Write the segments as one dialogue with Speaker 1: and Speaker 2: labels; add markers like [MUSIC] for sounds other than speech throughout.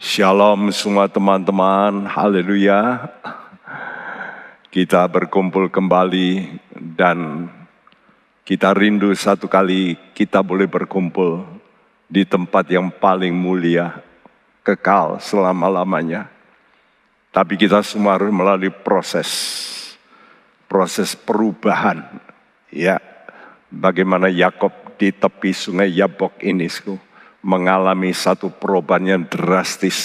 Speaker 1: Shalom semua teman-teman, haleluya. Kita berkumpul kembali dan kita rindu satu kali kita boleh berkumpul di tempat yang paling mulia, kekal selama-lamanya. Tapi kita semua harus melalui proses, proses perubahan. Ya, bagaimana Yakob di tepi sungai Yabok ini, mengalami satu perubahan yang drastis.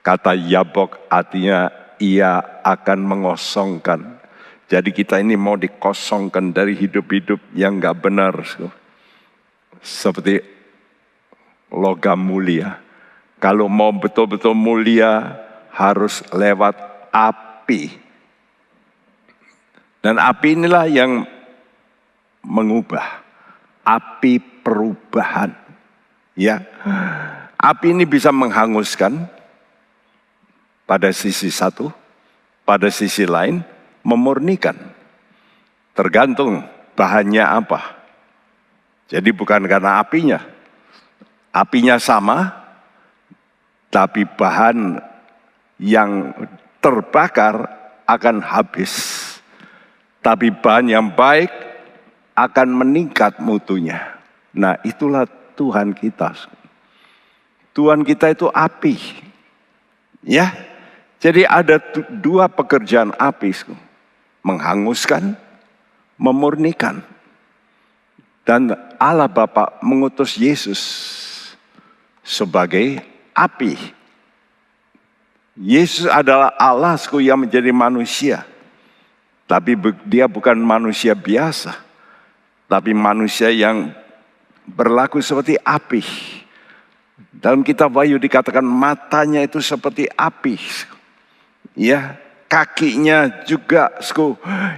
Speaker 1: Kata Yabok artinya ia akan mengosongkan. Jadi kita ini mau dikosongkan dari hidup-hidup yang gak benar. Seperti logam mulia. Kalau mau betul-betul mulia harus lewat api. Dan api inilah yang mengubah. Api perubahan Ya, api ini bisa menghanguskan pada sisi satu, pada sisi lain memurnikan. Tergantung bahannya apa. Jadi bukan karena apinya. Apinya sama, tapi bahan yang terbakar akan habis. Tapi bahan yang baik akan meningkat mutunya. Nah itulah Tuhan kita. Tuhan kita itu api. Ya. Jadi ada dua pekerjaan api. Menghanguskan, memurnikan. Dan Allah Bapa mengutus Yesus sebagai api. Yesus adalah Allah yang menjadi manusia. Tapi dia bukan manusia biasa. Tapi manusia yang berlaku seperti api. Dalam kitab Wahyu dikatakan matanya itu seperti api. Ya, kakinya juga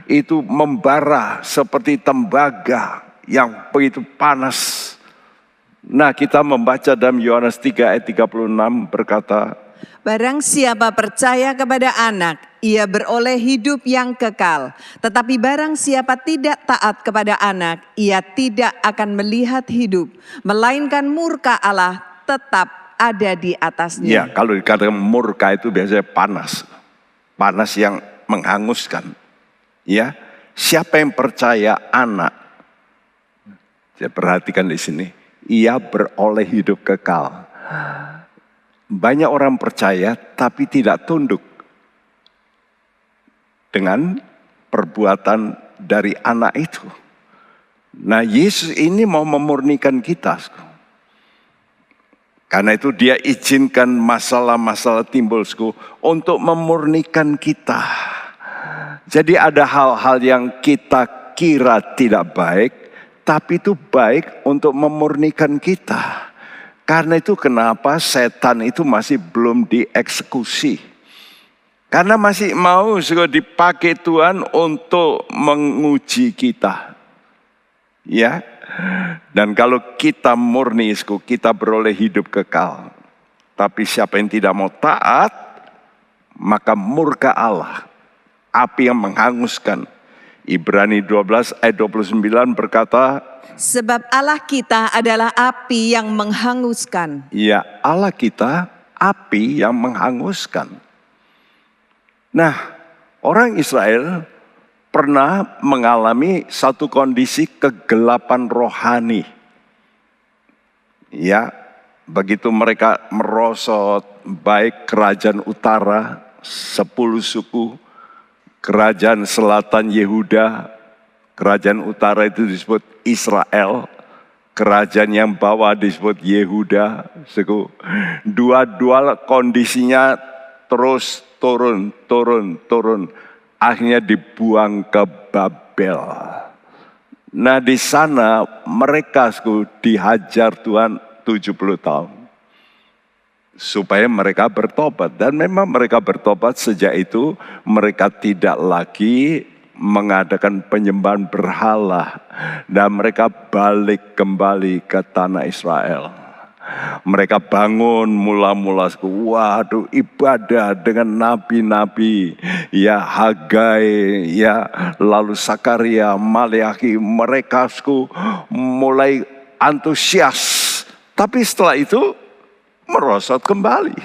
Speaker 1: itu membara seperti tembaga yang begitu panas. Nah, kita membaca dalam Yohanes 3 ayat 36 berkata,
Speaker 2: Barang siapa percaya kepada anak, ia beroleh hidup yang kekal. Tetapi barang siapa tidak taat kepada anak, ia tidak akan melihat hidup, melainkan murka Allah tetap ada di atasnya.
Speaker 1: Ya, kalau dikatakan murka itu biasanya panas. Panas yang menghanguskan. Ya, siapa yang percaya anak? Saya perhatikan di sini, ia beroleh hidup kekal. Banyak orang percaya tapi tidak tunduk dengan perbuatan dari anak itu. Nah Yesus ini mau memurnikan kita. Karena itu dia izinkan masalah-masalah timbul untuk memurnikan kita. Jadi ada hal-hal yang kita kira tidak baik, tapi itu baik untuk memurnikan kita. Karena itu kenapa setan itu masih belum dieksekusi. Karena masih mau dipakai Tuhan untuk menguji kita. Ya. Dan kalau kita murni, kita beroleh hidup kekal. Tapi siapa yang tidak mau taat, maka murka Allah. Api yang menghanguskan. Ibrani 12 ayat 29 berkata,
Speaker 2: Sebab Allah kita adalah api yang menghanguskan.
Speaker 1: Ya Allah kita api yang menghanguskan. Nah, orang Israel pernah mengalami satu kondisi kegelapan rohani. Ya, begitu mereka merosot baik kerajaan utara, sepuluh suku, kerajaan selatan Yehuda, kerajaan utara itu disebut Israel, kerajaan yang bawah disebut Yehuda. Dua-dua kondisinya terus turun, turun, turun. Akhirnya dibuang ke Babel. Nah di sana mereka dihajar Tuhan 70 tahun. Supaya mereka bertobat. Dan memang mereka bertobat sejak itu mereka tidak lagi mengadakan penyembahan berhala. Dan mereka balik kembali ke tanah Israel. Mereka bangun mula-mula, waduh ibadah dengan nabi-nabi, ya Hagai, ya lalu Sakaria, Maleaki, mereka mulai antusias. Tapi setelah itu merosot kembali.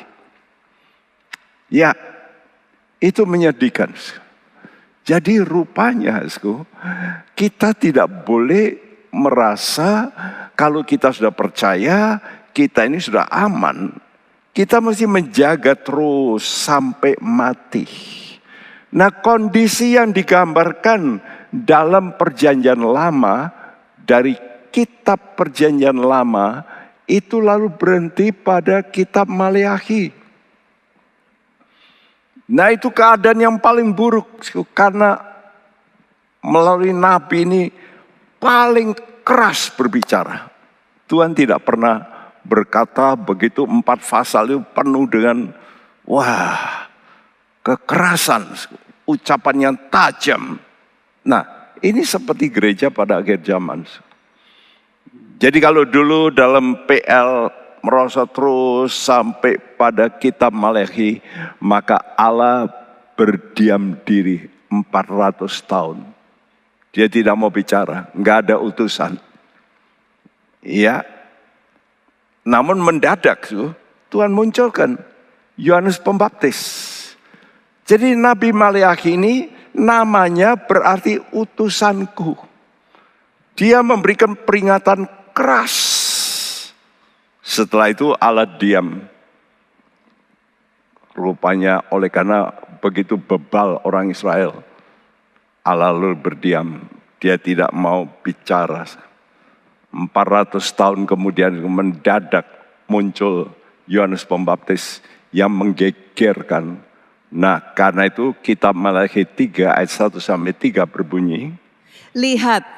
Speaker 1: Ya, itu menyedihkan. Jadi rupanya, kita tidak boleh merasa kalau kita sudah percaya, kita ini sudah aman. Kita mesti menjaga terus sampai mati. Nah kondisi yang digambarkan dalam perjanjian lama dari kitab perjanjian lama itu lalu berhenti pada kitab Maleakhi. Nah itu keadaan yang paling buruk karena melalui nabi ini paling keras berbicara. Tuhan tidak pernah berkata begitu empat pasal itu penuh dengan wah kekerasan, ucapan yang tajam. Nah ini seperti gereja pada akhir zaman. Jadi kalau dulu dalam PL merosot terus sampai pada kitab Malehi, maka Allah berdiam diri 400 tahun. Dia tidak mau bicara, nggak ada utusan. Ya, namun mendadak Tuhan munculkan Yohanes Pembaptis. Jadi Nabi Maleakhi ini namanya berarti utusanku. Dia memberikan peringatan keras. Setelah itu Allah diam. Rupanya oleh karena begitu bebal orang Israel. Allah lalu berdiam. Dia tidak mau bicara. 400 tahun kemudian mendadak muncul Yohanes Pembaptis yang menggegerkan. Nah karena itu kitab Malachi 3 ayat 1 sampai 3 berbunyi.
Speaker 2: Lihat,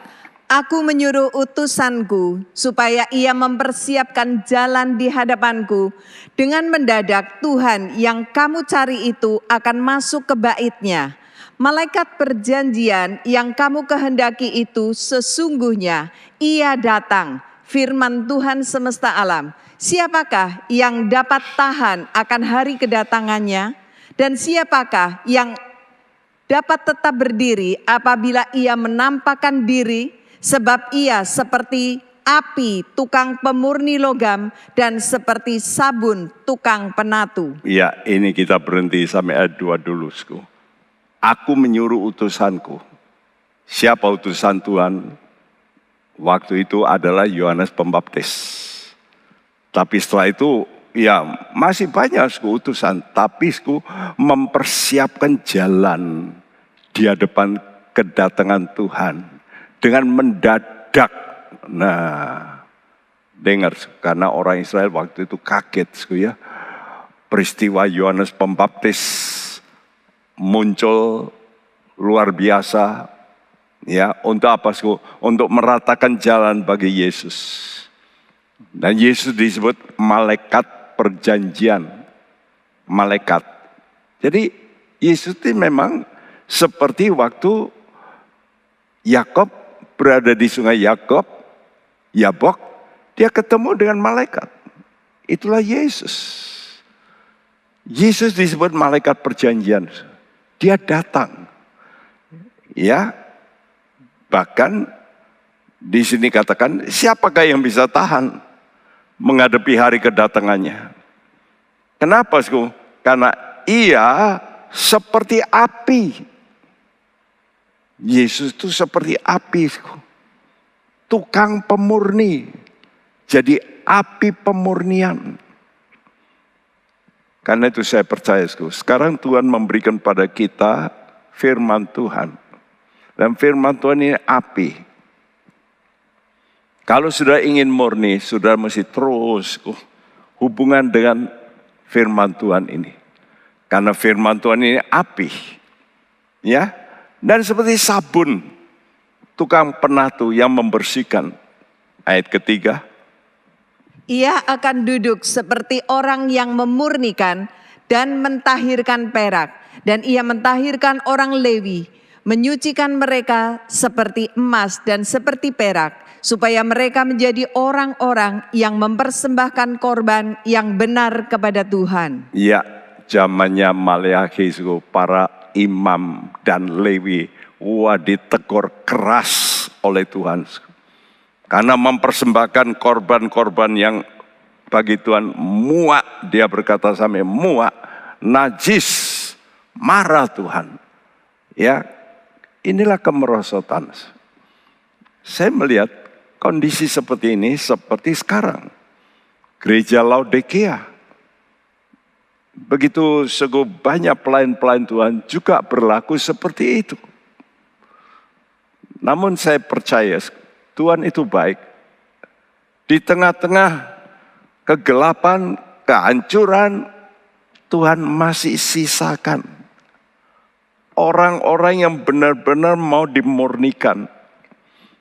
Speaker 2: Aku menyuruh utusanku supaya ia mempersiapkan jalan di hadapanku. Dengan mendadak Tuhan yang kamu cari itu akan masuk ke baitnya. Malaikat perjanjian yang kamu kehendaki itu sesungguhnya ia datang. Firman Tuhan semesta alam. Siapakah yang dapat tahan akan hari kedatangannya? Dan siapakah yang dapat tetap berdiri apabila ia menampakkan diri sebab ia seperti api tukang pemurni logam dan seperti sabun tukang penatu.
Speaker 1: Ya, ini kita berhenti sampai ayat 2 dulu. Aku menyuruh utusanku. Siapa utusan Tuhan? Waktu itu adalah Yohanes Pembaptis. Tapi setelah itu ya masih banyak suku utusan. Tapi suku mempersiapkan jalan di hadapan kedatangan Tuhan dengan mendadak. Nah, dengar karena orang Israel waktu itu kaget ya. Peristiwa Yohanes Pembaptis muncul luar biasa ya untuk apa sih? Untuk meratakan jalan bagi Yesus. Dan Yesus disebut malaikat perjanjian. Malaikat. Jadi Yesus itu memang seperti waktu Yakob berada di sungai Yakob, Yabok, dia ketemu dengan malaikat. Itulah Yesus. Yesus disebut malaikat perjanjian. Dia datang. Ya. Bahkan di sini katakan, siapakah yang bisa tahan menghadapi hari kedatangannya? Kenapa, Sku? Karena ia seperti api Yesus itu seperti api, tukang pemurni. Jadi api pemurnian. Karena itu saya percaya, sekarang Tuhan memberikan pada kita firman Tuhan. Dan firman Tuhan ini api. Kalau sudah ingin murni, sudah mesti terus hubungan dengan firman Tuhan ini. Karena firman Tuhan ini api. Ya, dan seperti sabun, tukang penatu yang membersihkan. Ayat ketiga.
Speaker 2: Ia akan duduk seperti orang yang memurnikan dan mentahirkan perak. Dan ia mentahirkan orang Lewi, menyucikan mereka seperti emas dan seperti perak, supaya mereka menjadi orang-orang yang mempersembahkan korban yang benar kepada Tuhan.
Speaker 1: Ya, zamannya Maleakhi para imam dan Lewi wah ditegur keras oleh Tuhan. Karena mempersembahkan korban-korban yang bagi Tuhan muak. Dia berkata sampai muak, najis, marah Tuhan. Ya, inilah kemerosotan. Saya melihat kondisi seperti ini seperti sekarang. Gereja Laodikea. Begitu sego banyak pelayan-pelayan Tuhan juga berlaku seperti itu. Namun saya percaya Tuhan itu baik. Di tengah-tengah kegelapan, kehancuran, Tuhan masih sisakan orang-orang yang benar-benar mau dimurnikan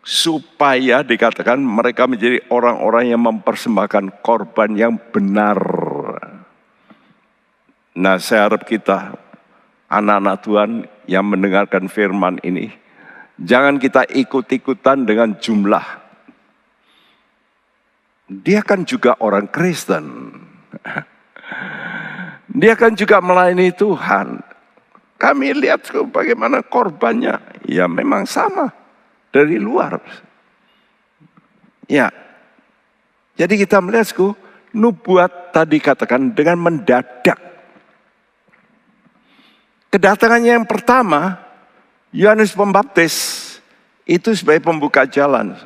Speaker 1: supaya dikatakan mereka menjadi orang-orang yang mempersembahkan korban yang benar. Nah, saya harap kita anak-anak Tuhan yang mendengarkan firman ini jangan kita ikut-ikutan dengan jumlah dia kan juga orang Kristen. [LAUGHS] Dia kan juga melayani Tuhan. Kami lihat bagaimana korbannya. Ya memang sama dari luar. Ya. Jadi kita melihat nubuat tadi katakan dengan mendadak. Kedatangannya yang pertama, Yohanes Pembaptis itu sebagai pembuka jalan.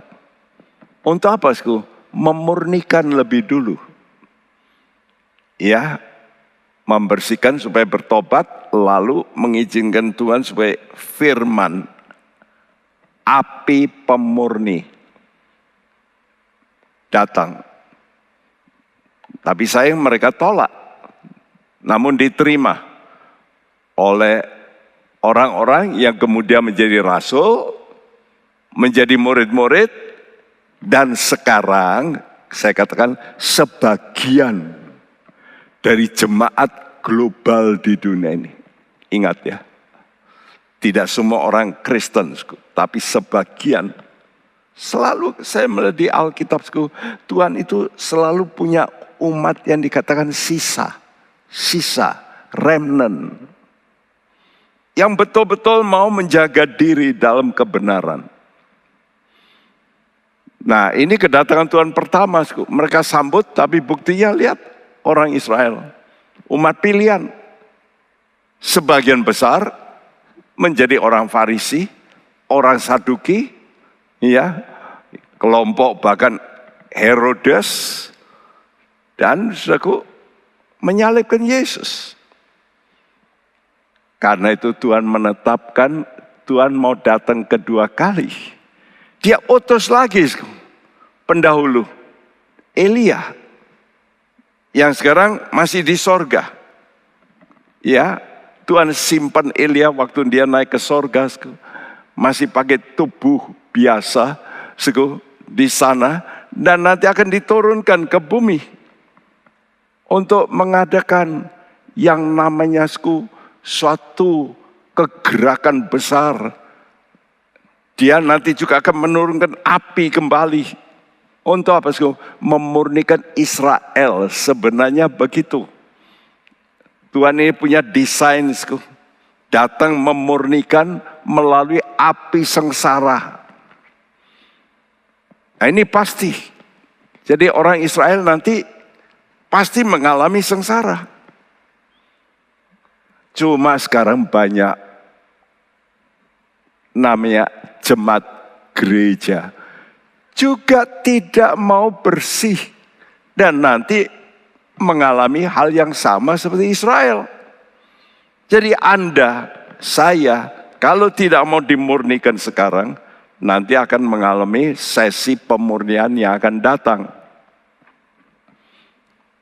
Speaker 1: Untuk apa, Sku? memurnikan lebih dulu. Ya, membersihkan supaya bertobat, lalu mengizinkan Tuhan supaya firman api pemurni datang. Tapi sayang mereka tolak. Namun diterima oleh orang-orang yang kemudian menjadi rasul, menjadi murid-murid, dan sekarang saya katakan sebagian dari jemaat global di dunia ini. Ingat ya, tidak semua orang Kristen, tapi sebagian. Selalu saya melihat di Alkitab, Tuhan itu selalu punya umat yang dikatakan sisa, sisa, remnant. Yang betul-betul mau menjaga diri dalam kebenaran. Nah ini kedatangan Tuhan pertama, mereka sambut tapi buktinya lihat orang Israel, umat pilihan. Sebagian besar menjadi orang Farisi, orang Saduki, ya, kelompok bahkan Herodes dan saudaraku menyalibkan Yesus. Karena itu Tuhan menetapkan Tuhan mau datang kedua kali dia utus lagi pendahulu Elia yang sekarang masih di sorga. Ya, Tuhan simpan Elia waktu dia naik ke sorga, masih pakai tubuh biasa, di sana dan nanti akan diturunkan ke bumi untuk mengadakan yang namanya suatu kegerakan besar dia nanti juga akan menurunkan api kembali. Untuk apa? Memurnikan Israel. Sebenarnya begitu. Tuhan ini punya desain. Datang memurnikan melalui api sengsara. Nah ini pasti. Jadi orang Israel nanti pasti mengalami sengsara. Cuma sekarang banyak namanya jemaat gereja juga tidak mau bersih dan nanti mengalami hal yang sama seperti Israel. Jadi Anda, saya, kalau tidak mau dimurnikan sekarang, nanti akan mengalami sesi pemurnian yang akan datang.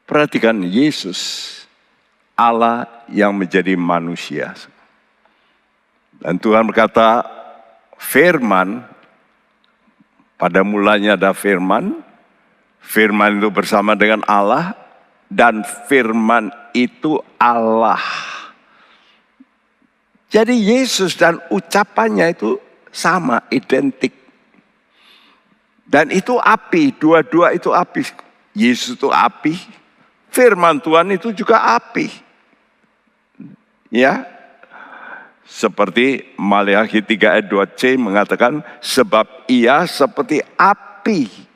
Speaker 1: Perhatikan Yesus, Allah yang menjadi manusia. Dan Tuhan berkata, firman, pada mulanya ada firman, firman itu bersama dengan Allah, dan firman itu Allah. Jadi Yesus dan ucapannya itu sama, identik. Dan itu api, dua-dua itu api. Yesus itu api, firman Tuhan itu juga api. Ya, seperti Maleakhi 3 ayat 2c mengatakan sebab ia seperti api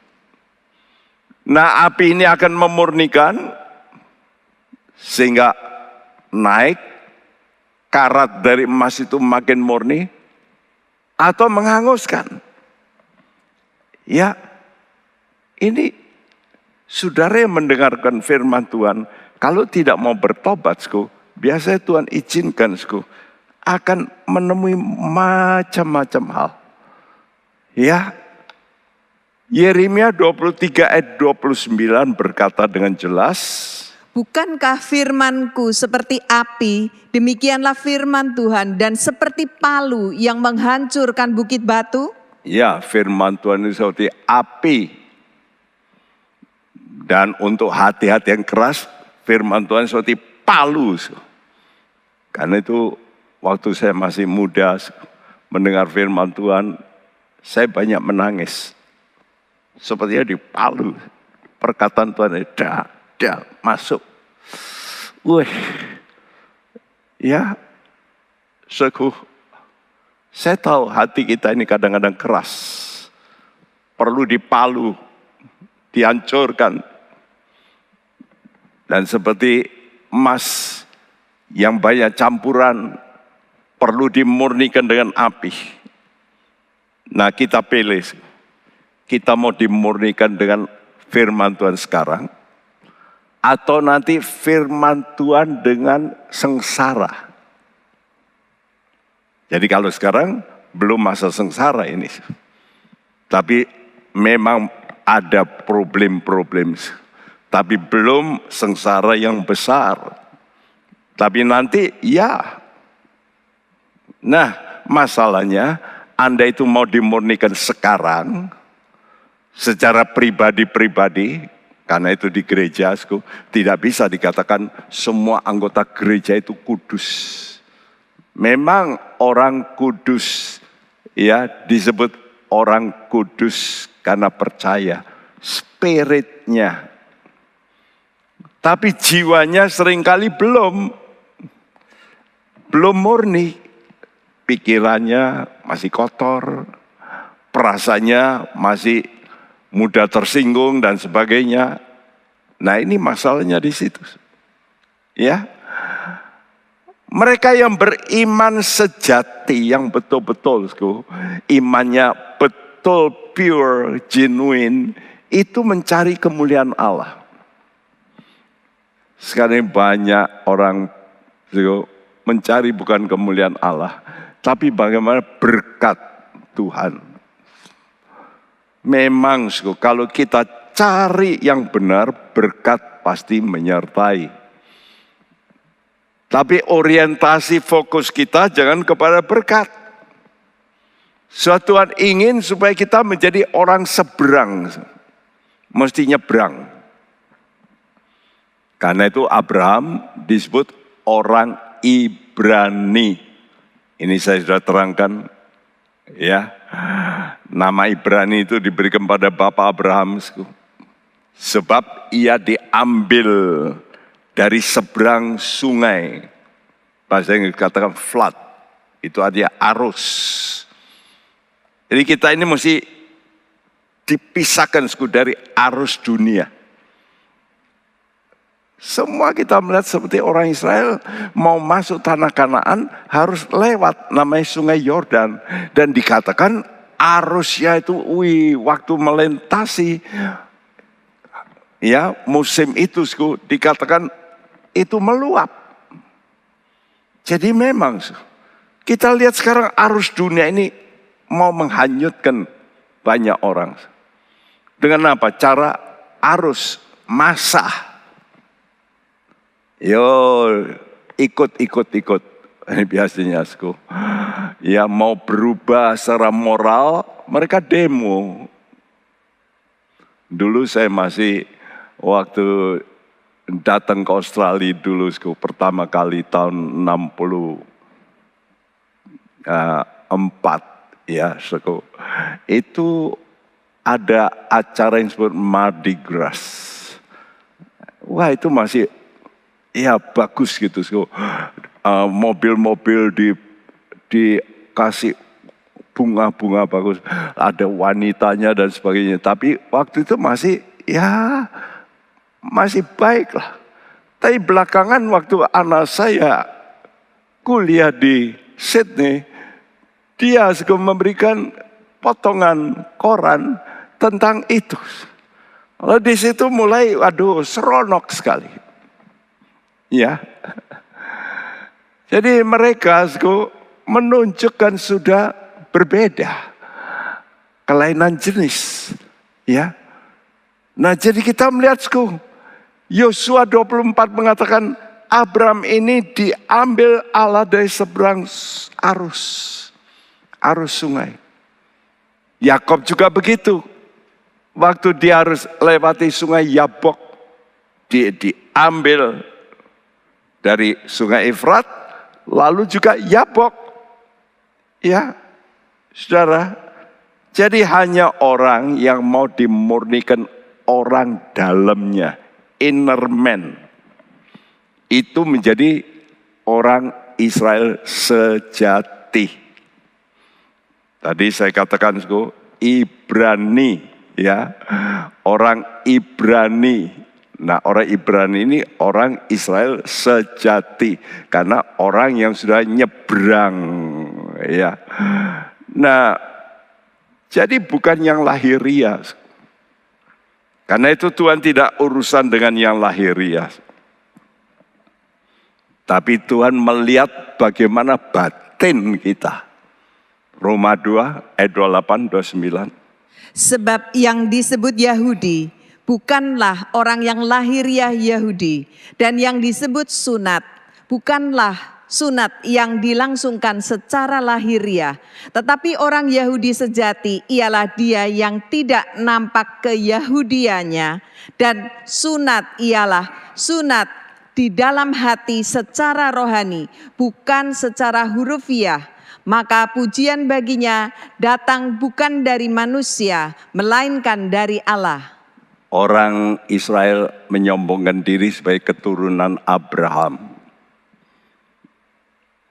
Speaker 1: Nah api ini akan memurnikan sehingga naik karat dari emas itu makin murni atau menghanguskan. Ya, ini saudara yang mendengarkan firman Tuhan, kalau tidak mau bertobat, biasanya Tuhan izinkan, sku, akan menemui macam-macam hal. Ya, Yeremia 23 ayat 29 berkata dengan jelas,
Speaker 2: Bukankah firmanku seperti api, demikianlah firman Tuhan dan seperti palu yang menghancurkan bukit batu?
Speaker 1: Ya, firman Tuhan itu seperti api. Dan untuk hati-hati yang keras, firman Tuhan seperti palu. Karena itu waktu saya masih muda mendengar firman Tuhan, saya banyak menangis. Sepertinya di palu. Perkataan Tuhan, dah, dah, masuk. Wih, ya, sekuh. Saya tahu hati kita ini kadang-kadang keras. Perlu dipalu, dihancurkan. Dan seperti emas yang banyak campuran, perlu dimurnikan dengan api. Nah kita pilih, kita mau dimurnikan dengan firman Tuhan sekarang, atau nanti firman Tuhan dengan sengsara. Jadi kalau sekarang belum masa sengsara ini. Tapi memang ada problem-problem. Tapi belum sengsara yang besar. Tapi nanti ya. Nah masalahnya Anda itu mau dimurnikan sekarang. Secara pribadi-pribadi karena itu di gereja tidak bisa dikatakan semua anggota gereja itu kudus. Memang orang kudus ya disebut orang kudus karena percaya spiritnya. Tapi jiwanya sering kali belum belum murni. Pikirannya masih kotor, perasaannya masih mudah tersinggung dan sebagainya. Nah ini masalahnya di situ. Ya, mereka yang beriman sejati, yang betul-betul, imannya betul pure, genuine, itu mencari kemuliaan Allah. Sekarang banyak orang mencari bukan kemuliaan Allah, tapi bagaimana berkat Tuhan. Memang kalau kita cari yang benar, berkat pasti menyertai. Tapi orientasi fokus kita jangan kepada berkat. Suatu Tuhan ingin supaya kita menjadi orang seberang. Mesti nyebrang. Karena itu Abraham disebut orang Ibrani. Ini saya sudah terangkan ya Nama Ibrani itu diberikan pada Bapak Abraham. Sebab ia diambil dari seberang sungai. Bahasa yang dikatakan flood. Itu artinya arus. Jadi kita ini mesti dipisahkan dari arus dunia. Semua kita melihat seperti orang Israel mau masuk tanah Kanaan harus lewat namanya sungai Yordan dan dikatakan arusnya itu wih, waktu melintasi ya musim itu dikatakan itu meluap. Jadi memang kita lihat sekarang arus dunia ini mau menghanyutkan banyak orang. Dengan apa? Cara arus masa. Yo ikut ikut ikut ini [LAUGHS] biasanya aku. Ya mau berubah secara moral, mereka demo. Dulu saya masih waktu datang ke Australia dulu aku, pertama kali tahun 60 uh, empat ya suku. Itu ada acara yang disebut Mardi Gras. Wah itu masih ya bagus gitu. So mobil eh, mobil-mobil di dikasih bunga-bunga bagus, ada wanitanya dan sebagainya. Tapi waktu itu masih ya masih baik lah. Tapi belakangan waktu anak saya kuliah di Sydney, dia memberikan potongan koran tentang itu. Lalu di situ mulai, waduh, seronok sekali. Ya. Jadi mereka menunjukkan sudah berbeda. Kelainan jenis. Ya. Nah jadi kita melihat Yosua 24 mengatakan Abram ini diambil Allah dari seberang arus. Arus sungai. Yakob juga begitu. Waktu dia harus lewati sungai Yabok. Dia diambil dari sungai Efrat. Lalu juga Yabok. Ya, saudara. Jadi hanya orang yang mau dimurnikan orang dalamnya. Inner man. Itu menjadi orang Israel sejati. Tadi saya katakan Ibrani ya. Orang Ibrani. Nah, orang Ibrani ini orang Israel sejati karena orang yang sudah nyebrang ya. Nah, jadi bukan yang lahiriah. Karena itu Tuhan tidak urusan dengan yang lahiriah. Tapi Tuhan melihat bagaimana batin kita. Roma 2 ayat 28 29.
Speaker 2: Sebab yang disebut Yahudi bukanlah orang yang lahiriah Yahudi dan yang disebut sunat. Bukanlah sunat yang dilangsungkan secara lahiriah, tetapi orang Yahudi sejati ialah dia yang tidak nampak keyahudiannya. Dan sunat ialah sunat di dalam hati secara rohani, bukan secara hurufiah. Maka pujian baginya datang bukan dari manusia, melainkan dari Allah.
Speaker 1: Orang Israel menyombongkan diri sebagai keturunan Abraham.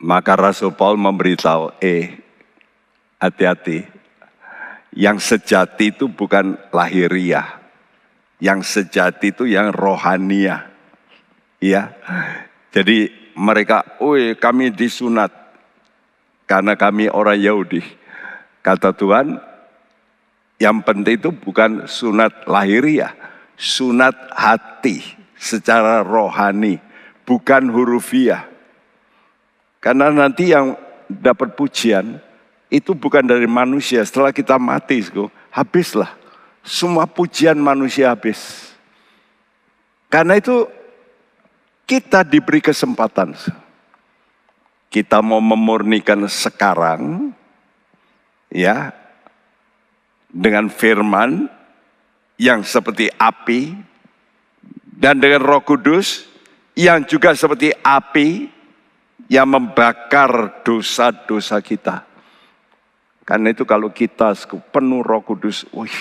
Speaker 1: Maka Rasul Paul memberitahu, eh hati-hati. Yang sejati itu bukan lahiriah. Yang sejati itu yang rohania. Ya. Jadi mereka, "Woi, kami disunat karena kami orang Yahudi. Kata Tuhan, yang penting itu bukan sunat lahiriah, sunat hati secara rohani, bukan hurufiah. Karena nanti yang dapat pujian itu bukan dari manusia. Setelah kita mati, habislah. Semua pujian manusia habis. Karena itu kita diberi kesempatan kita mau memurnikan sekarang ya dengan firman yang seperti api dan dengan Roh Kudus yang juga seperti api yang membakar dosa-dosa kita. Karena itu kalau kita penuh Roh Kudus, wih,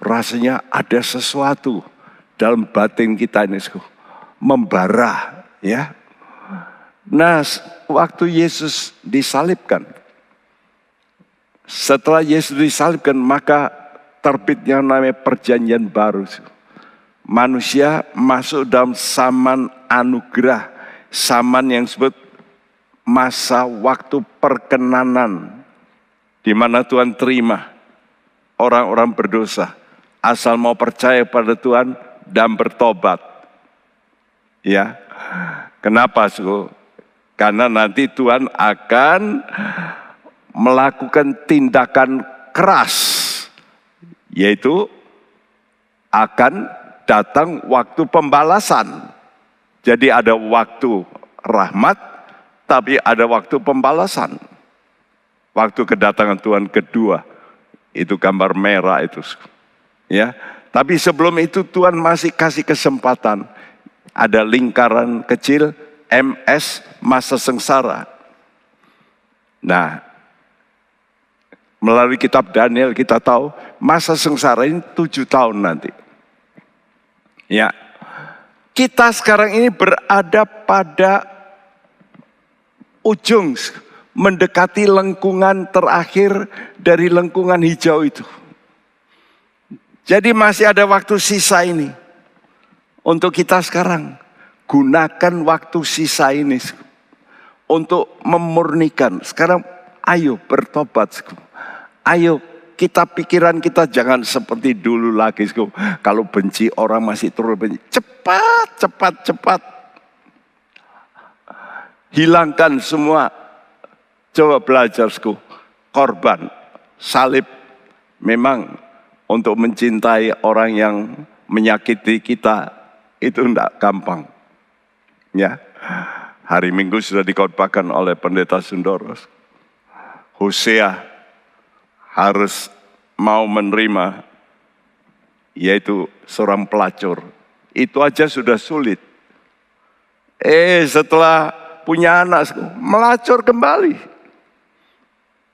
Speaker 1: rasanya ada sesuatu dalam batin kita ini membara ya Nah, waktu Yesus disalibkan, setelah Yesus disalibkan, maka terbitnya namanya perjanjian baru. Manusia masuk dalam zaman anugerah, zaman yang disebut masa waktu perkenanan, di mana Tuhan terima orang-orang berdosa, asal mau percaya pada Tuhan dan bertobat. Ya, kenapa? Suku? Karena nanti Tuhan akan melakukan tindakan keras, yaitu akan datang waktu pembalasan. Jadi ada waktu rahmat, tapi ada waktu pembalasan. Waktu kedatangan Tuhan kedua, itu gambar merah itu. Ya, tapi sebelum itu Tuhan masih kasih kesempatan. Ada lingkaran kecil, MS masa sengsara. Nah, melalui kitab Daniel kita tahu masa sengsara ini tujuh tahun nanti. Ya, kita sekarang ini berada pada ujung mendekati lengkungan terakhir dari lengkungan hijau itu. Jadi masih ada waktu sisa ini. Untuk kita sekarang. Gunakan waktu sisa ini. Untuk memurnikan. Sekarang ayo bertobat. Ayo kita pikiran kita jangan seperti dulu lagi. Kalau benci orang masih terus benci. Cepat, cepat, cepat. Hilangkan semua. Coba belajar, korban, salib. Memang untuk mencintai orang yang menyakiti kita itu tidak gampang. Ya, hari Minggu sudah dikhotbahkan oleh pendeta Sundoros. Hosea harus mau menerima yaitu seorang pelacur. Itu aja sudah sulit. Eh setelah punya anak melacur kembali.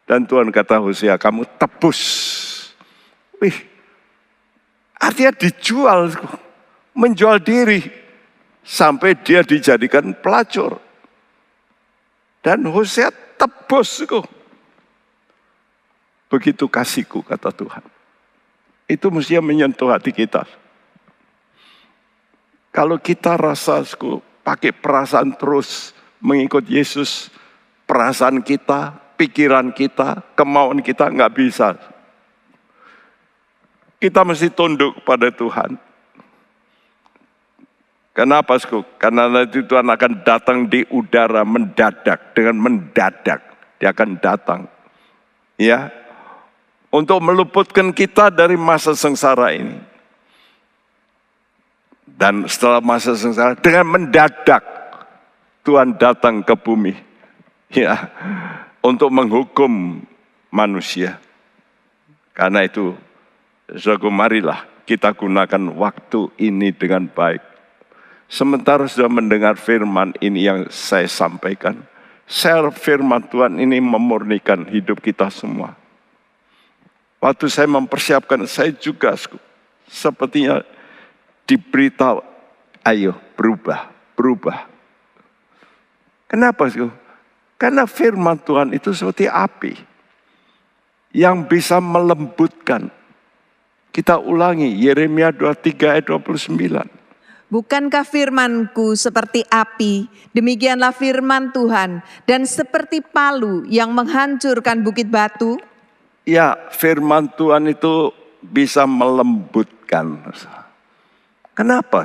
Speaker 1: Dan Tuhan kata Hosea kamu tebus. Wih artinya dijual. Menjual diri. Sampai dia dijadikan pelacur. Dan Hosea tebus. Begitu kasihku kata Tuhan. Itu mestinya menyentuh hati kita. Kalau kita rasa pakai perasaan terus mengikut Yesus, perasaan kita, pikiran kita, kemauan kita nggak bisa. Kita mesti tunduk pada Tuhan. Kenapa, Sku? Karena nanti Tuhan akan datang di udara mendadak, dengan mendadak. Dia akan datang. Ya, untuk meluputkan kita dari masa sengsara ini. Dan setelah masa sengsara dengan mendadak Tuhan datang ke bumi [LAUGHS] ya untuk menghukum manusia. Karena itu Zago marilah kita gunakan waktu ini dengan baik. Sementara sudah mendengar firman ini yang saya sampaikan. Share firman Tuhan ini memurnikan hidup kita semua Waktu saya mempersiapkan, saya juga sepertinya diberitahu, ayo berubah, berubah. Kenapa? Karena firman Tuhan itu seperti api yang bisa melembutkan. Kita ulangi Yeremia 23 ayat 29.
Speaker 2: Bukankah firmanku seperti api, demikianlah firman Tuhan, dan seperti palu yang menghancurkan bukit batu?
Speaker 1: Ya, firman Tuhan itu bisa melembutkan. Kenapa?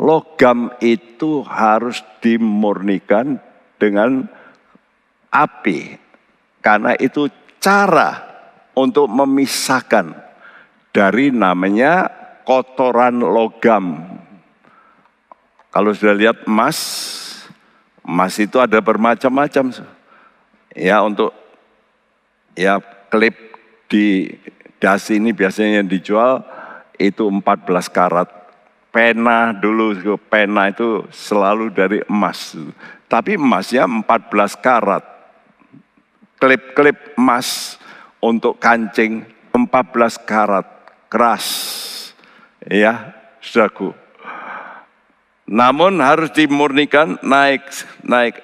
Speaker 1: Logam itu harus dimurnikan dengan api. Karena itu cara untuk memisahkan dari namanya kotoran logam. Kalau sudah lihat emas, emas itu ada bermacam-macam. Ya untuk ya klip di dasi ini biasanya yang dijual itu 14 karat. Pena dulu, pena itu selalu dari emas. Tapi emasnya 14 karat. Klip-klip emas untuk kancing 14 karat. Keras. Ya, saudaraku. Namun harus dimurnikan naik, naik.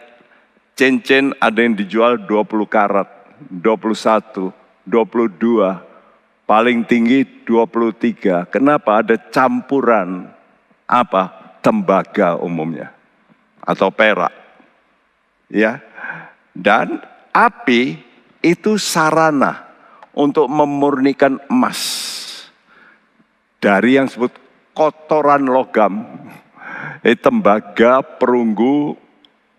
Speaker 1: Cincin ada yang dijual 20 karat. 21, 22, paling tinggi 23. Kenapa? Ada campuran apa? Tembaga umumnya atau perak. Ya. Dan api itu sarana untuk memurnikan emas dari yang disebut kotoran logam. Eh, tembaga, perunggu,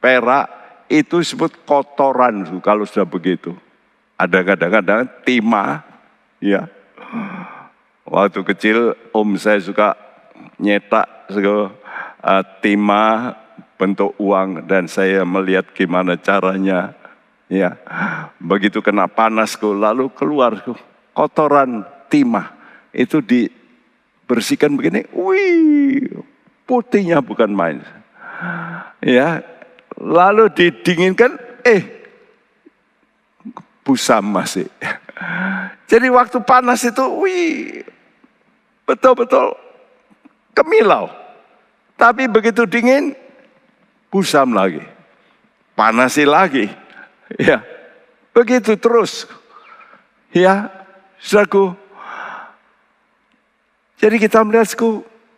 Speaker 1: perak itu disebut kotoran kalau sudah begitu. Ada kadang-kadang timah, ya. Waktu kecil om saya suka nyetak uh, timah bentuk uang dan saya melihat gimana caranya. Ya, begitu kena panas lalu keluar kotoran timah itu dibersihkan begini, wih, putihnya bukan main. Ya, lalu didinginkan, eh busam masih. Jadi waktu panas itu, wih, betul-betul kemilau. Tapi begitu dingin, busam lagi. Panasi lagi. Ya, begitu terus. Ya, saudaraku, Jadi kita melihat,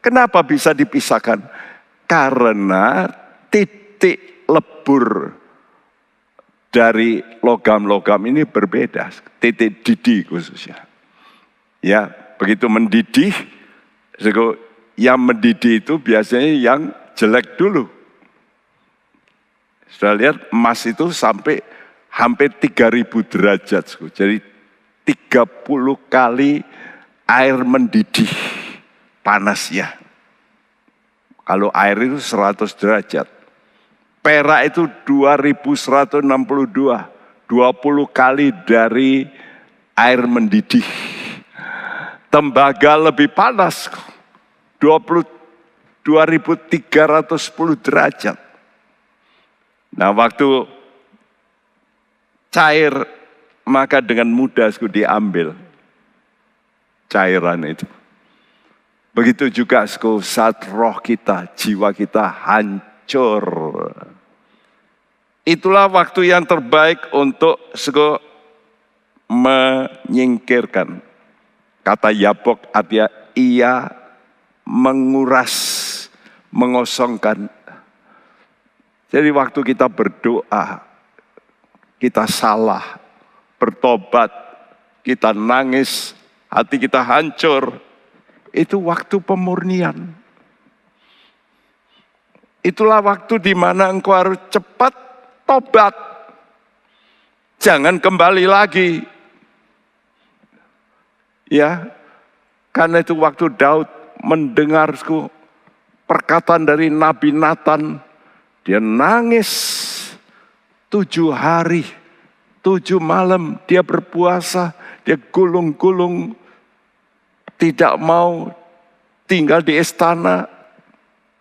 Speaker 1: kenapa bisa dipisahkan? Karena titik lebur dari logam-logam ini berbeda. Titik didih khususnya. Ya, begitu mendidih, yang mendidih itu biasanya yang jelek dulu. Sudah lihat emas itu sampai hampir 3000 derajat. Jadi 30 kali air mendidih panasnya. Kalau air itu 100 derajat. Perak itu 2162. 20 kali dari air mendidih. Tembaga lebih panas. 20 2310 derajat. Nah waktu cair maka dengan mudah diambil cairan itu. Begitu juga saat roh kita, jiwa kita hancur. Itulah waktu yang terbaik untuk menyingkirkan. Kata Yabok artinya ia menguras, mengosongkan. Jadi waktu kita berdoa, kita salah, bertobat, kita nangis, hati kita hancur, itu waktu pemurnian. Itulah waktu di mana engkau harus cepat tobat. Jangan kembali lagi. Ya, karena itu waktu Daud mendengar perkataan dari Nabi Nathan, dia nangis tujuh hari Tujuh malam dia berpuasa, dia gulung-gulung, tidak mau tinggal di istana,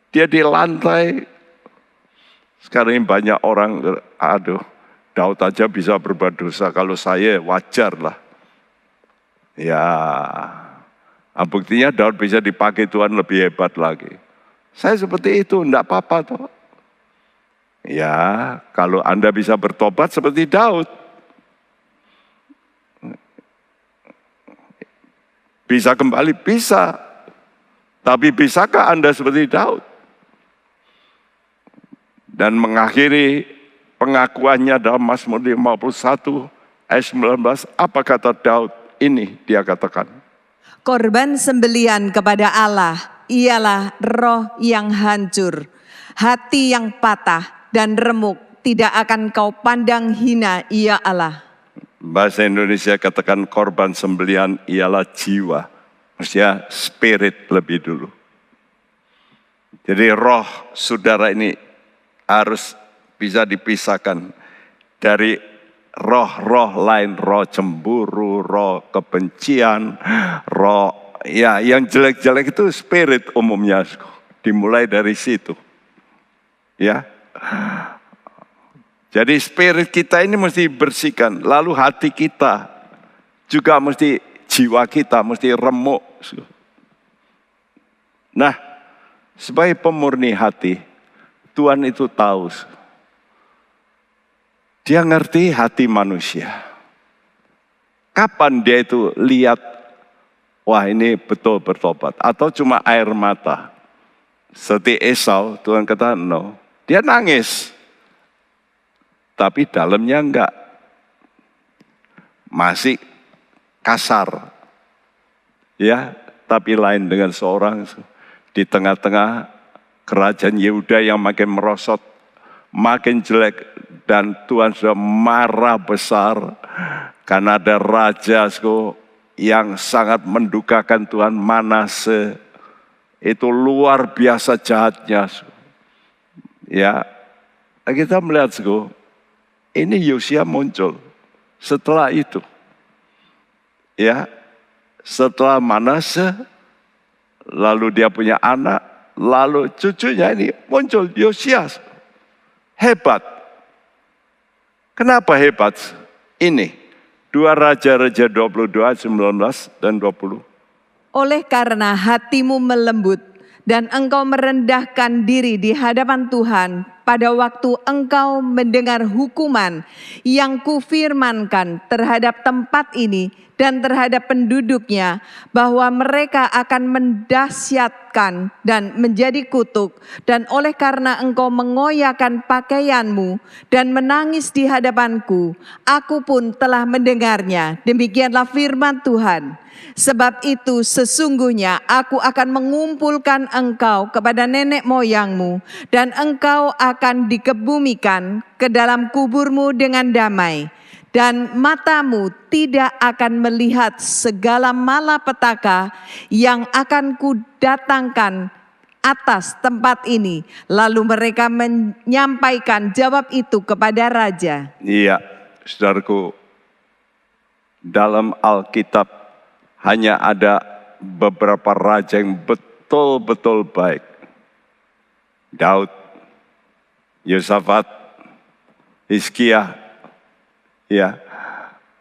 Speaker 1: dia di lantai. Sekarang ini banyak orang, aduh, Daud aja bisa berbuat dosa, kalau saya wajar lah. Ya, buktinya Daud bisa dipakai Tuhan lebih hebat lagi. Saya seperti itu, enggak apa-apa toh. Ya, kalau Anda bisa bertobat seperti Daud, Bisa kembali? Bisa. Tapi bisakah Anda seperti Daud? Dan mengakhiri pengakuannya dalam Mazmur 51 ayat 19, apa kata Daud? Ini dia katakan.
Speaker 2: Korban sembelian kepada Allah ialah roh yang hancur, hati yang patah dan remuk, tidak akan kau pandang hina ia Allah.
Speaker 1: Bahasa Indonesia katakan korban sembelian ialah jiwa. Maksudnya spirit lebih dulu. Jadi roh saudara ini harus bisa dipisahkan dari roh-roh lain, roh cemburu, roh kebencian, roh ya yang jelek-jelek itu spirit umumnya dimulai dari situ. Ya. Jadi spirit kita ini mesti bersihkan. Lalu hati kita juga mesti jiwa kita mesti remuk. Nah, sebagai pemurni hati, Tuhan itu tahu. Dia ngerti hati manusia. Kapan dia itu lihat, wah ini betul bertobat. Atau cuma air mata. Seperti Esau, Tuhan kata, no. Dia nangis tapi dalamnya enggak. Masih kasar. Ya, tapi lain dengan seorang di tengah-tengah kerajaan Yehuda yang makin merosot, makin jelek dan Tuhan sudah marah besar karena ada raja yang sangat mendukakan Tuhan Manase itu luar biasa jahatnya. Ya, kita melihat ini Yosia muncul setelah itu. Ya, setelah Manase, lalu dia punya anak, lalu cucunya ini muncul Yosias. Hebat. Kenapa hebat? Ini, dua Raja-Raja 22, 19 dan 20.
Speaker 2: Oleh karena hatimu melembut dan engkau merendahkan diri di hadapan Tuhan, pada waktu engkau mendengar hukuman yang kufirmankan terhadap tempat ini dan terhadap penduduknya bahwa mereka akan mendahsyatkan dan menjadi kutuk. Dan oleh karena engkau mengoyakkan pakaianmu dan menangis di hadapanku aku pun telah mendengarnya. Demikianlah firman Tuhan Sebab itu sesungguhnya aku akan mengumpulkan engkau kepada nenek moyangmu dan engkau akan dikebumikan ke dalam kuburmu dengan damai dan matamu tidak akan melihat segala malapetaka yang akan kudatangkan atas tempat ini. Lalu mereka menyampaikan jawab itu kepada raja.
Speaker 1: Iya, saudaraku, dalam Alkitab hanya ada beberapa raja yang betul-betul baik. Daud, Yosafat, Hizkiah, ya,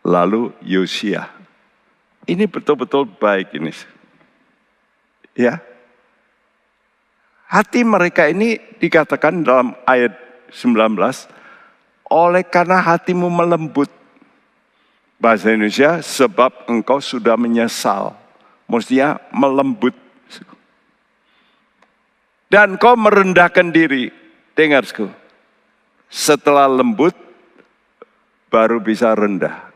Speaker 1: lalu Yosia. Ini betul-betul baik ini. Ya. Hati mereka ini dikatakan dalam ayat 19, oleh karena hatimu melembut. Bahasa Indonesia, sebab engkau sudah menyesal. Mestinya melembut. Dan kau merendahkan diri. Dengar, setelah lembut, baru bisa rendah.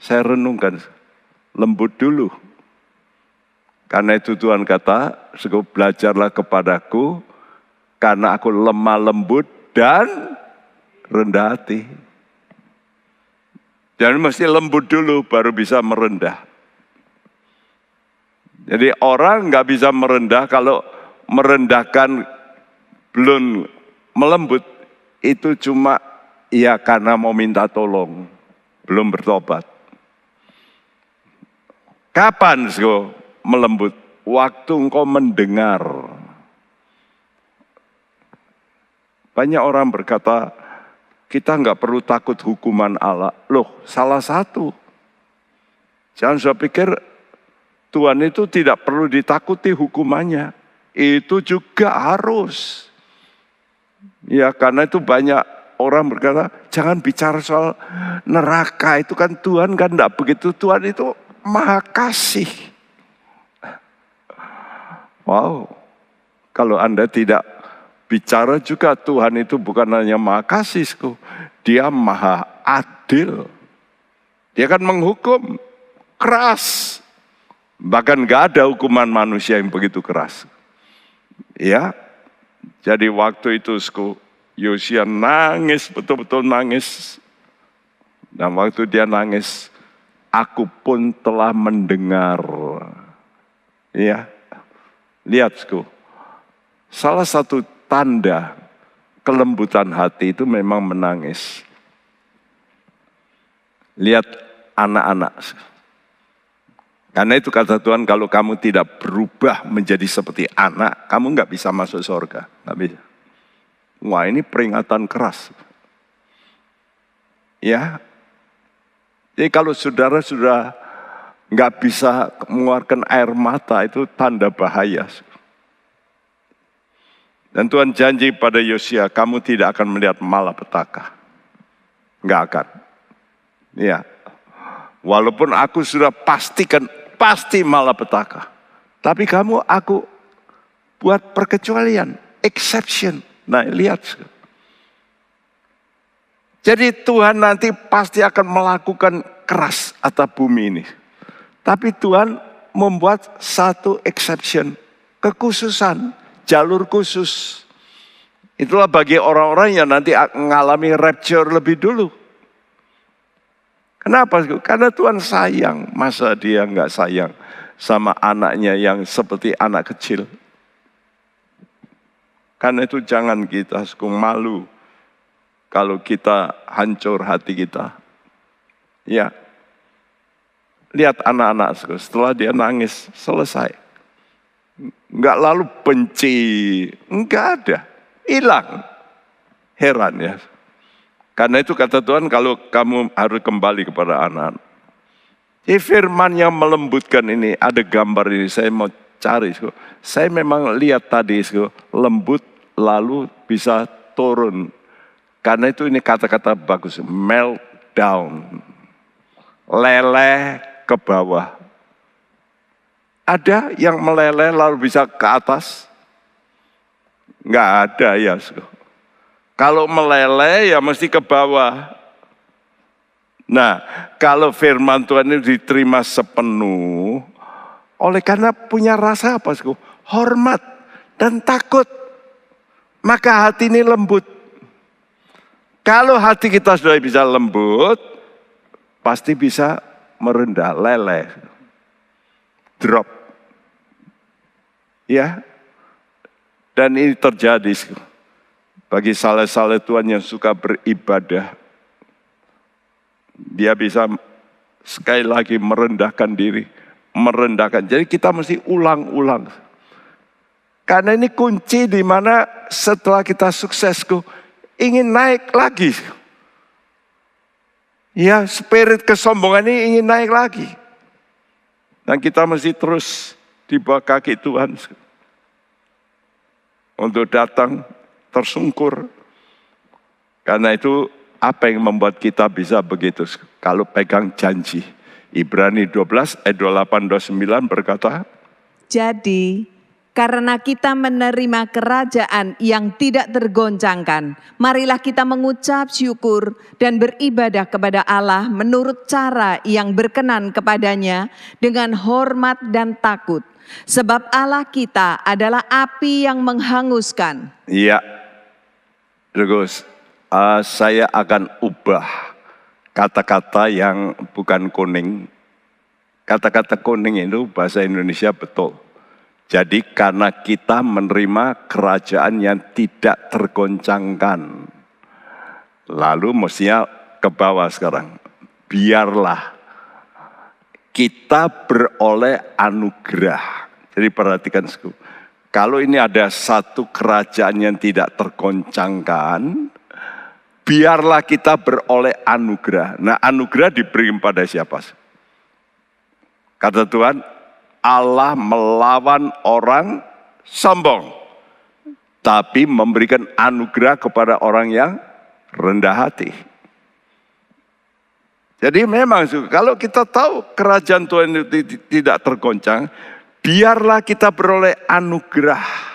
Speaker 1: Saya renungkan, lembut dulu. Karena itu Tuhan kata, cukup belajarlah kepadaku, karena aku lemah lembut dan rendah hati. Jadi mesti lembut dulu baru bisa merendah. Jadi orang nggak bisa merendah kalau merendahkan belum melembut itu cuma Iya karena mau minta tolong, belum bertobat. Kapan engkau melembut? Waktu engkau mendengar. Banyak orang berkata, kita nggak perlu takut hukuman Allah. Loh, salah satu. Jangan saya pikir Tuhan itu tidak perlu ditakuti hukumannya. Itu juga harus. Ya karena itu banyak orang berkata, jangan bicara soal neraka, itu kan Tuhan kan tidak begitu. Tuhan itu maha kasih. Wow, kalau Anda tidak bicara juga Tuhan itu bukan hanya maha dia maha adil. Dia kan menghukum keras. Bahkan gak ada hukuman manusia yang begitu keras. Ya, jadi waktu itu Yosia nangis, betul-betul nangis. Dan waktu dia nangis, aku pun telah mendengar. Ya, lihat, salah satu tanda kelembutan hati itu memang menangis. Lihat anak-anak. Karena itu kata Tuhan, kalau kamu tidak berubah menjadi seperti anak, kamu nggak bisa masuk surga. Nggak bisa. Wah ini peringatan keras. Ya, jadi kalau saudara sudah nggak bisa mengeluarkan air mata itu tanda bahaya. Dan Tuhan janji pada Yosia, kamu tidak akan melihat malapetaka. Nggak akan. Ya, walaupun aku sudah pastikan pasti malapetaka. Tapi kamu aku buat perkecualian, exception. Nah lihat. Jadi Tuhan nanti pasti akan melakukan keras atas bumi ini. Tapi Tuhan membuat satu exception, kekhususan, jalur khusus. Itulah bagi orang-orang yang nanti mengalami rapture lebih dulu. Kenapa? Karena Tuhan sayang. Masa dia nggak sayang sama anaknya yang seperti anak kecil? Karena itu jangan kita malu kalau kita hancur hati kita. Ya, lihat anak-anak setelah dia nangis selesai. Enggak lalu benci, enggak ada, hilang. Heran ya. Karena itu kata Tuhan kalau kamu harus kembali kepada anak. Jadi firman yang melembutkan ini, ada gambar ini, saya mau cari. Saya memang lihat tadi, lembut lalu bisa turun. Karena itu ini kata-kata bagus, meltdown. Leleh ke bawah. Ada yang meleleh lalu bisa ke atas? Enggak ada ya. Kalau meleleh ya mesti ke bawah. Nah, kalau firman Tuhan ini diterima sepenuh, oleh karena punya rasa apa? Hormat dan takut. Maka hati ini lembut. Kalau hati kita sudah bisa lembut, pasti bisa merendah, leleh, drop. Ya, dan ini terjadi bagi salah-salah Tuhan yang suka beribadah. Dia bisa sekali lagi merendahkan diri, merendahkan. Jadi kita mesti ulang-ulang. Karena ini kunci di mana setelah kita suksesku ingin naik lagi. Ya, spirit kesombongan ini ingin naik lagi. Dan kita mesti terus di bawah kaki Tuhan. Untuk datang tersungkur. Karena itu apa yang membuat kita bisa begitu? Kalau pegang janji. Ibrani 12 ayat 28 29 berkata,
Speaker 2: Jadi karena kita menerima kerajaan yang tidak tergoncangkan, marilah kita mengucap syukur dan beribadah kepada Allah menurut cara yang berkenan kepadanya dengan hormat dan takut. Sebab Allah kita adalah api yang menghanguskan.
Speaker 1: Iya, terus uh, saya akan ubah kata-kata yang bukan kuning. Kata-kata kuning itu bahasa Indonesia betul jadi karena kita menerima kerajaan yang tidak tergoncangkan. Lalu mestinya ke bawah sekarang. Biarlah kita beroleh anugerah. Jadi perhatikan Kalau ini ada satu kerajaan yang tidak tergoncangkan, biarlah kita beroleh anugerah. Nah anugerah diberi pada siapa? Kata Tuhan, Allah melawan orang sombong, tapi memberikan anugerah kepada orang yang rendah hati. Jadi memang kalau kita tahu kerajaan Tuhan itu tidak tergoncang, biarlah kita beroleh anugerah.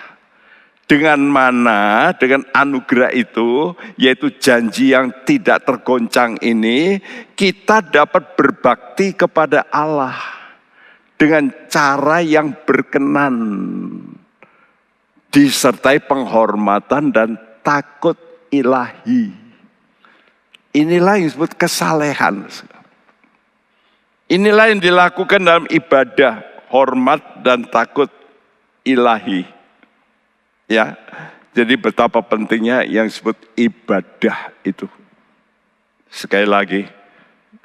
Speaker 1: Dengan mana? Dengan anugerah itu, yaitu janji yang tidak tergoncang ini, kita dapat berbakti kepada Allah dengan cara yang berkenan, disertai penghormatan dan takut ilahi. Inilah yang disebut kesalehan. Inilah yang dilakukan dalam ibadah, hormat dan takut ilahi. Ya, jadi betapa pentingnya yang disebut ibadah itu. Sekali lagi,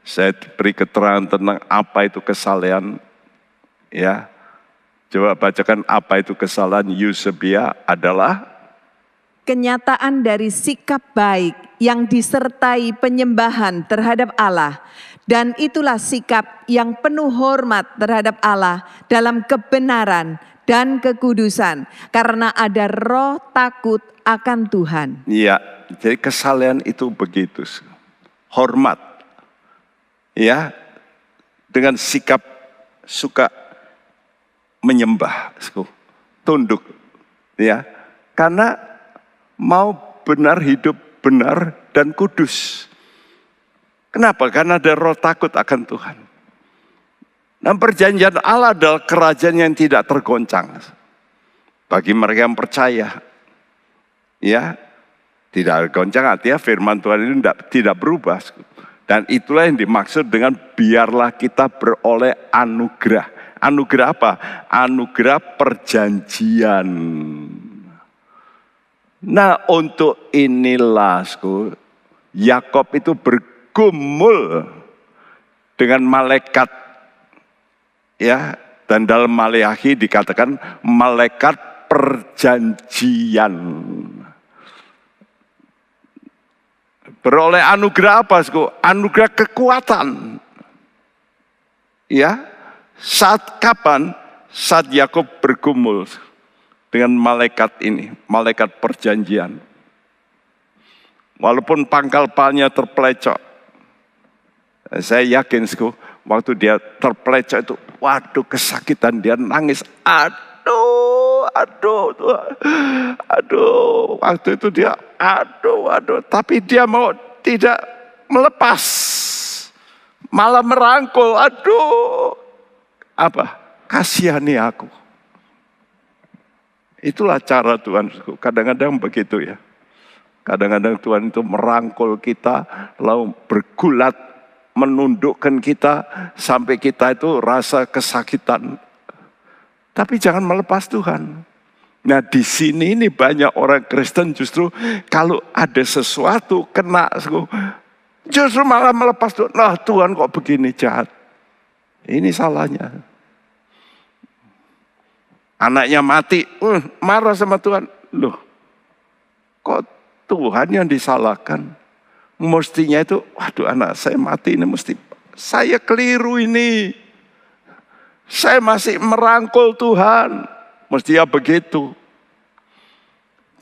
Speaker 1: saya beri keterangan tentang apa itu kesalehan Ya, coba bacakan apa itu kesalahan Yusebia adalah
Speaker 2: kenyataan dari sikap baik yang disertai penyembahan terhadap Allah dan itulah sikap yang penuh hormat terhadap Allah dalam kebenaran dan kekudusan karena ada roh takut akan Tuhan.
Speaker 1: Iya, jadi kesalahan itu begitu. Hormat. Ya, dengan sikap suka menyembah, tunduk, ya, karena mau benar hidup benar dan kudus. Kenapa? Karena ada roh takut akan Tuhan. Dan perjanjian Allah adalah kerajaan yang tidak tergoncang. Bagi mereka yang percaya. Ya, tidak tergoncang artinya firman Tuhan ini tidak, tidak berubah. Dan itulah yang dimaksud dengan biarlah kita beroleh anugerah. Anugerah apa? Anugerah perjanjian. Nah untuk inilah, Yakob itu bergumul dengan malaikat. Ya, dan dalam Maleakhi dikatakan malaikat perjanjian. Beroleh anugerah apa? Anugerah kekuatan. Ya, saat kapan? Saat Yakub bergumul dengan malaikat ini, malaikat perjanjian. Walaupun pangkal palnya terpelecok. Saya yakin waktu dia terpelecok itu, waduh kesakitan dia nangis. Aduh, aduh, aduh. Waktu itu dia, aduh, aduh. Tapi dia mau tidak melepas. Malah merangkul, aduh. Apa? Kasihani aku. Itulah cara Tuhan. Kadang-kadang begitu ya. Kadang-kadang Tuhan itu merangkul kita, lalu bergulat, menundukkan kita, sampai kita itu rasa kesakitan. Tapi jangan melepas Tuhan. Nah di sini ini banyak orang Kristen justru kalau ada sesuatu kena, justru malah melepas Tuhan. Nah Tuhan kok begini jahat. Ini salahnya. Anaknya mati, uh, marah sama Tuhan. Loh, kok Tuhan yang disalahkan. Mestinya itu, waduh anak saya mati ini mesti, saya keliru ini. Saya masih merangkul Tuhan. Mestinya begitu.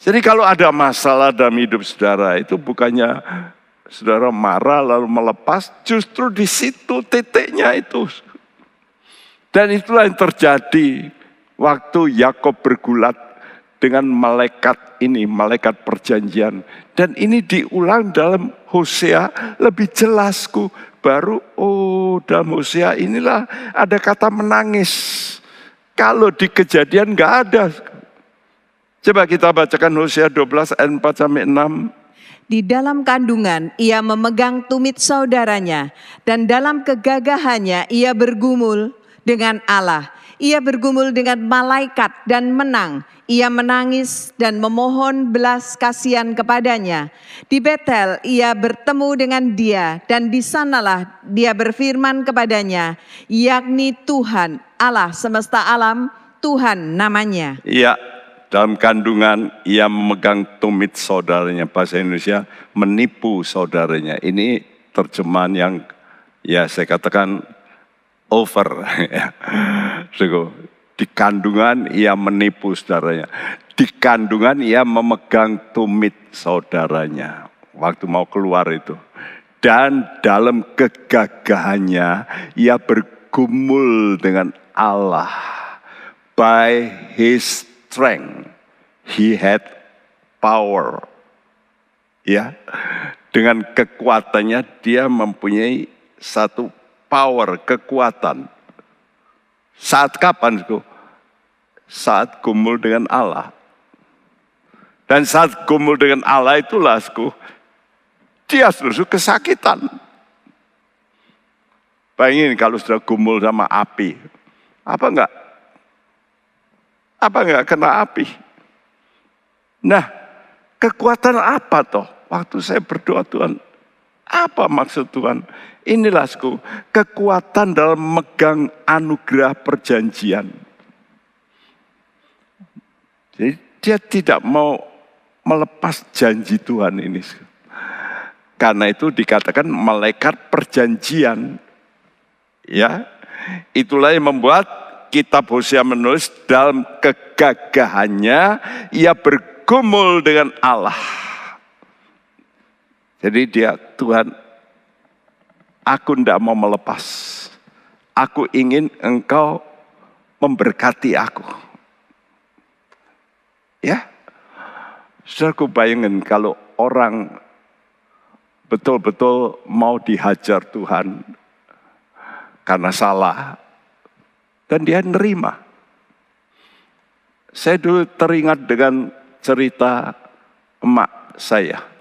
Speaker 1: Jadi kalau ada masalah dalam hidup saudara itu bukannya saudara marah lalu melepas, justru di situ titiknya itu. Dan itulah yang terjadi waktu Yakob bergulat dengan malaikat ini, malaikat perjanjian. Dan ini diulang dalam Hosea lebih jelasku. Baru, oh dalam Hosea inilah ada kata menangis. Kalau di kejadian nggak ada. Coba kita bacakan Hosea 12 ayat 4 sampai 6.
Speaker 2: Di dalam kandungan ia memegang tumit saudaranya dan dalam kegagahannya ia bergumul dengan Allah. Ia bergumul dengan malaikat dan menang. Ia menangis dan memohon belas kasihan kepadanya. Di Betel ia bertemu dengan dia dan di sanalah dia berfirman kepadanya, yakni Tuhan Allah semesta alam, Tuhan namanya.
Speaker 1: Iya, dalam kandungan ia memegang tumit saudaranya bahasa Indonesia menipu saudaranya. Ini terjemahan yang ya saya katakan over. [LAUGHS] Di kandungan ia menipu saudaranya. Di kandungan ia memegang tumit saudaranya. Waktu mau keluar itu. Dan dalam kegagahannya ia bergumul dengan Allah. By his strength he had power. Ya, dengan kekuatannya dia mempunyai satu power, kekuatan saat kapan? Saat gumul dengan Allah. Dan saat gumul dengan Allah itulah, dia justru kesakitan. Bayangin kalau sudah gumul sama api. Apa enggak? Apa enggak kena api? Nah, kekuatan apa toh? Waktu saya berdoa Tuhan, apa maksud Tuhan? Inilah kekuatan dalam megang anugerah perjanjian. Jadi dia tidak mau melepas janji Tuhan ini. Karena itu dikatakan malaikat perjanjian. Ya, itulah yang membuat kitab Hosea menulis dalam kegagahannya ia bergumul dengan Allah. Jadi dia Tuhan Aku tidak mau melepas. Aku ingin engkau memberkati aku. Ya, Saudaraku bayangin kalau orang betul-betul mau dihajar Tuhan karena salah dan dia nerima. Saya dulu teringat dengan cerita emak saya.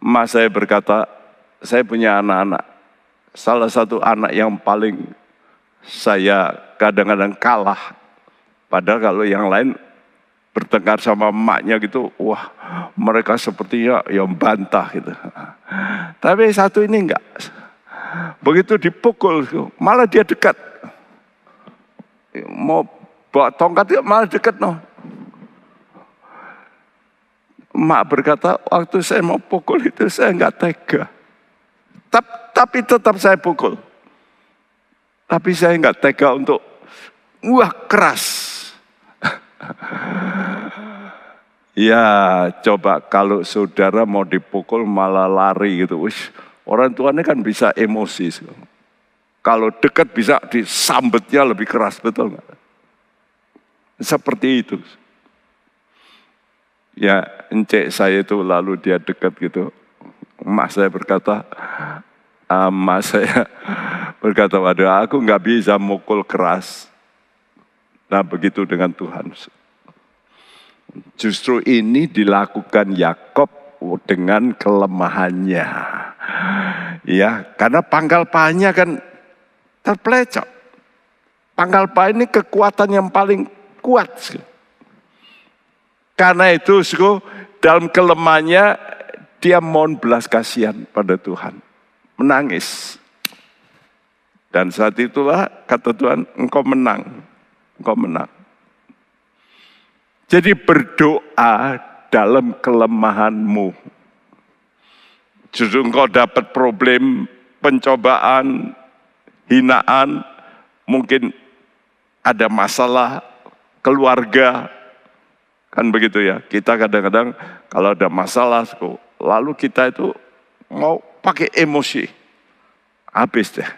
Speaker 1: Emak saya berkata, saya punya anak-anak. Salah satu anak yang paling saya kadang-kadang kalah. Padahal kalau yang lain bertengkar sama emaknya gitu, wah mereka sepertinya yang bantah gitu. [LAUGHS] Tapi satu ini enggak. Begitu dipukul, malah dia dekat. Mau bawa tongkat malah dekat no. Mak berkata, waktu saya mau pukul itu saya enggak tega. Tapi tetap saya pukul. Tapi saya nggak tega untuk wah keras. [LAUGHS] Ya, coba kalau saudara mau dipukul malah lari gitu. Wih, orang tuanya kan bisa emosi. Kalau dekat bisa disambetnya lebih keras, betul nggak? Seperti itu. Ya, encek saya itu lalu dia dekat gitu. Mas saya berkata, mas saya [LAUGHS] berkata, waduh aku nggak bisa mukul keras. Nah begitu dengan Tuhan. Justru ini dilakukan Yakob dengan kelemahannya. Ya, karena pangkal pahanya kan terpelecok. Pangkal pah ini kekuatan yang paling kuat. Karena itu, dalam kelemahannya dia mohon belas kasihan pada Tuhan. Menangis. Dan saat itulah kata Tuhan, engkau menang. Engkau menang. Jadi berdoa dalam kelemahanmu. Justru engkau dapat problem, pencobaan, hinaan, mungkin ada masalah keluarga, Kan begitu ya. Kita kadang-kadang kalau ada masalah, lalu kita itu mau pakai emosi. Habis deh.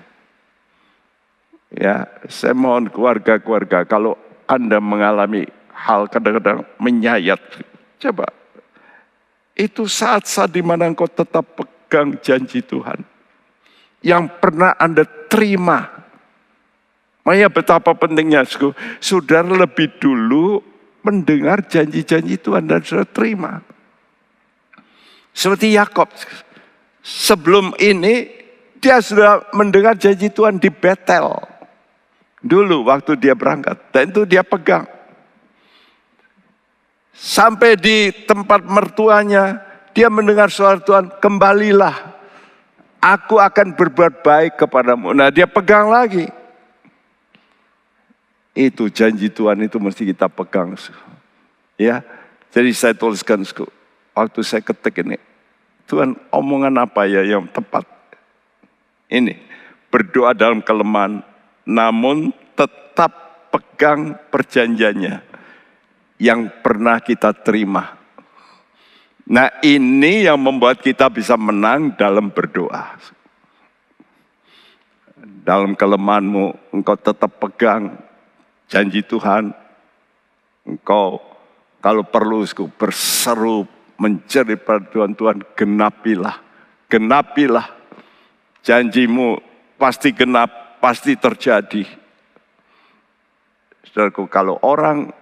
Speaker 1: Ya, saya mohon keluarga-keluarga kalau Anda mengalami hal kadang-kadang menyayat, coba itu saat-saat di mana engkau tetap pegang janji Tuhan yang pernah Anda terima. Makanya betapa pentingnya, saudara lebih dulu mendengar janji-janji Tuhan dan sudah terima. Seperti Yakob. Sebelum ini dia sudah mendengar janji Tuhan di Betel. Dulu waktu dia berangkat. Dan itu dia pegang. Sampai di tempat mertuanya, dia mendengar suara Tuhan, kembalilah. Aku akan berbuat baik kepadamu. Nah dia pegang lagi. Itu janji Tuhan itu mesti kita pegang. Ya, jadi saya tuliskan waktu saya ketik ini. Tuhan omongan apa ya yang tepat? Ini, berdoa dalam kelemahan, namun tetap pegang perjanjiannya yang pernah kita terima. Nah ini yang membuat kita bisa menang dalam berdoa. Dalam kelemahanmu, engkau tetap pegang janji Tuhan, engkau kalau perlu berseru mencari Tuhan, Tuhan genapilah, genapilah janjimu pasti genap, pasti terjadi. Saudaraku, kalau orang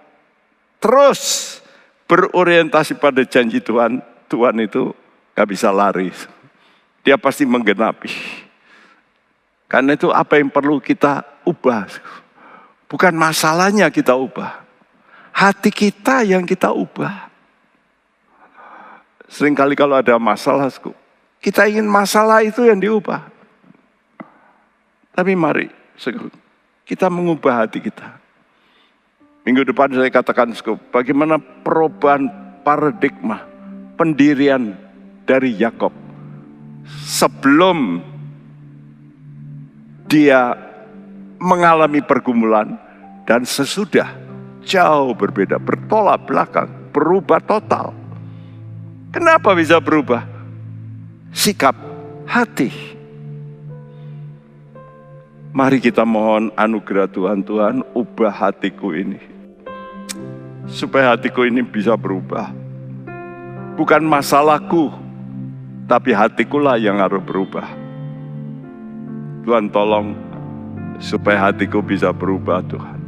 Speaker 1: terus berorientasi pada janji Tuhan, Tuhan itu gak bisa lari. Dia pasti menggenapi. Karena itu apa yang perlu kita ubah. Bukan masalahnya kita ubah. Hati kita yang kita ubah. Seringkali kalau ada masalah, kita ingin masalah itu yang diubah. Tapi mari, kita mengubah hati kita. Minggu depan saya katakan, bagaimana perubahan paradigma pendirian dari Yakob sebelum dia mengalami pergumulan dan sesudah jauh berbeda, bertolak belakang, berubah total. Kenapa bisa berubah? Sikap hati. Mari kita mohon anugerah Tuhan, Tuhan ubah hatiku ini. Supaya hatiku ini bisa berubah. Bukan masalahku, tapi hatikulah yang harus berubah. Tuhan tolong supaya hatiku bisa berubah Tuhan.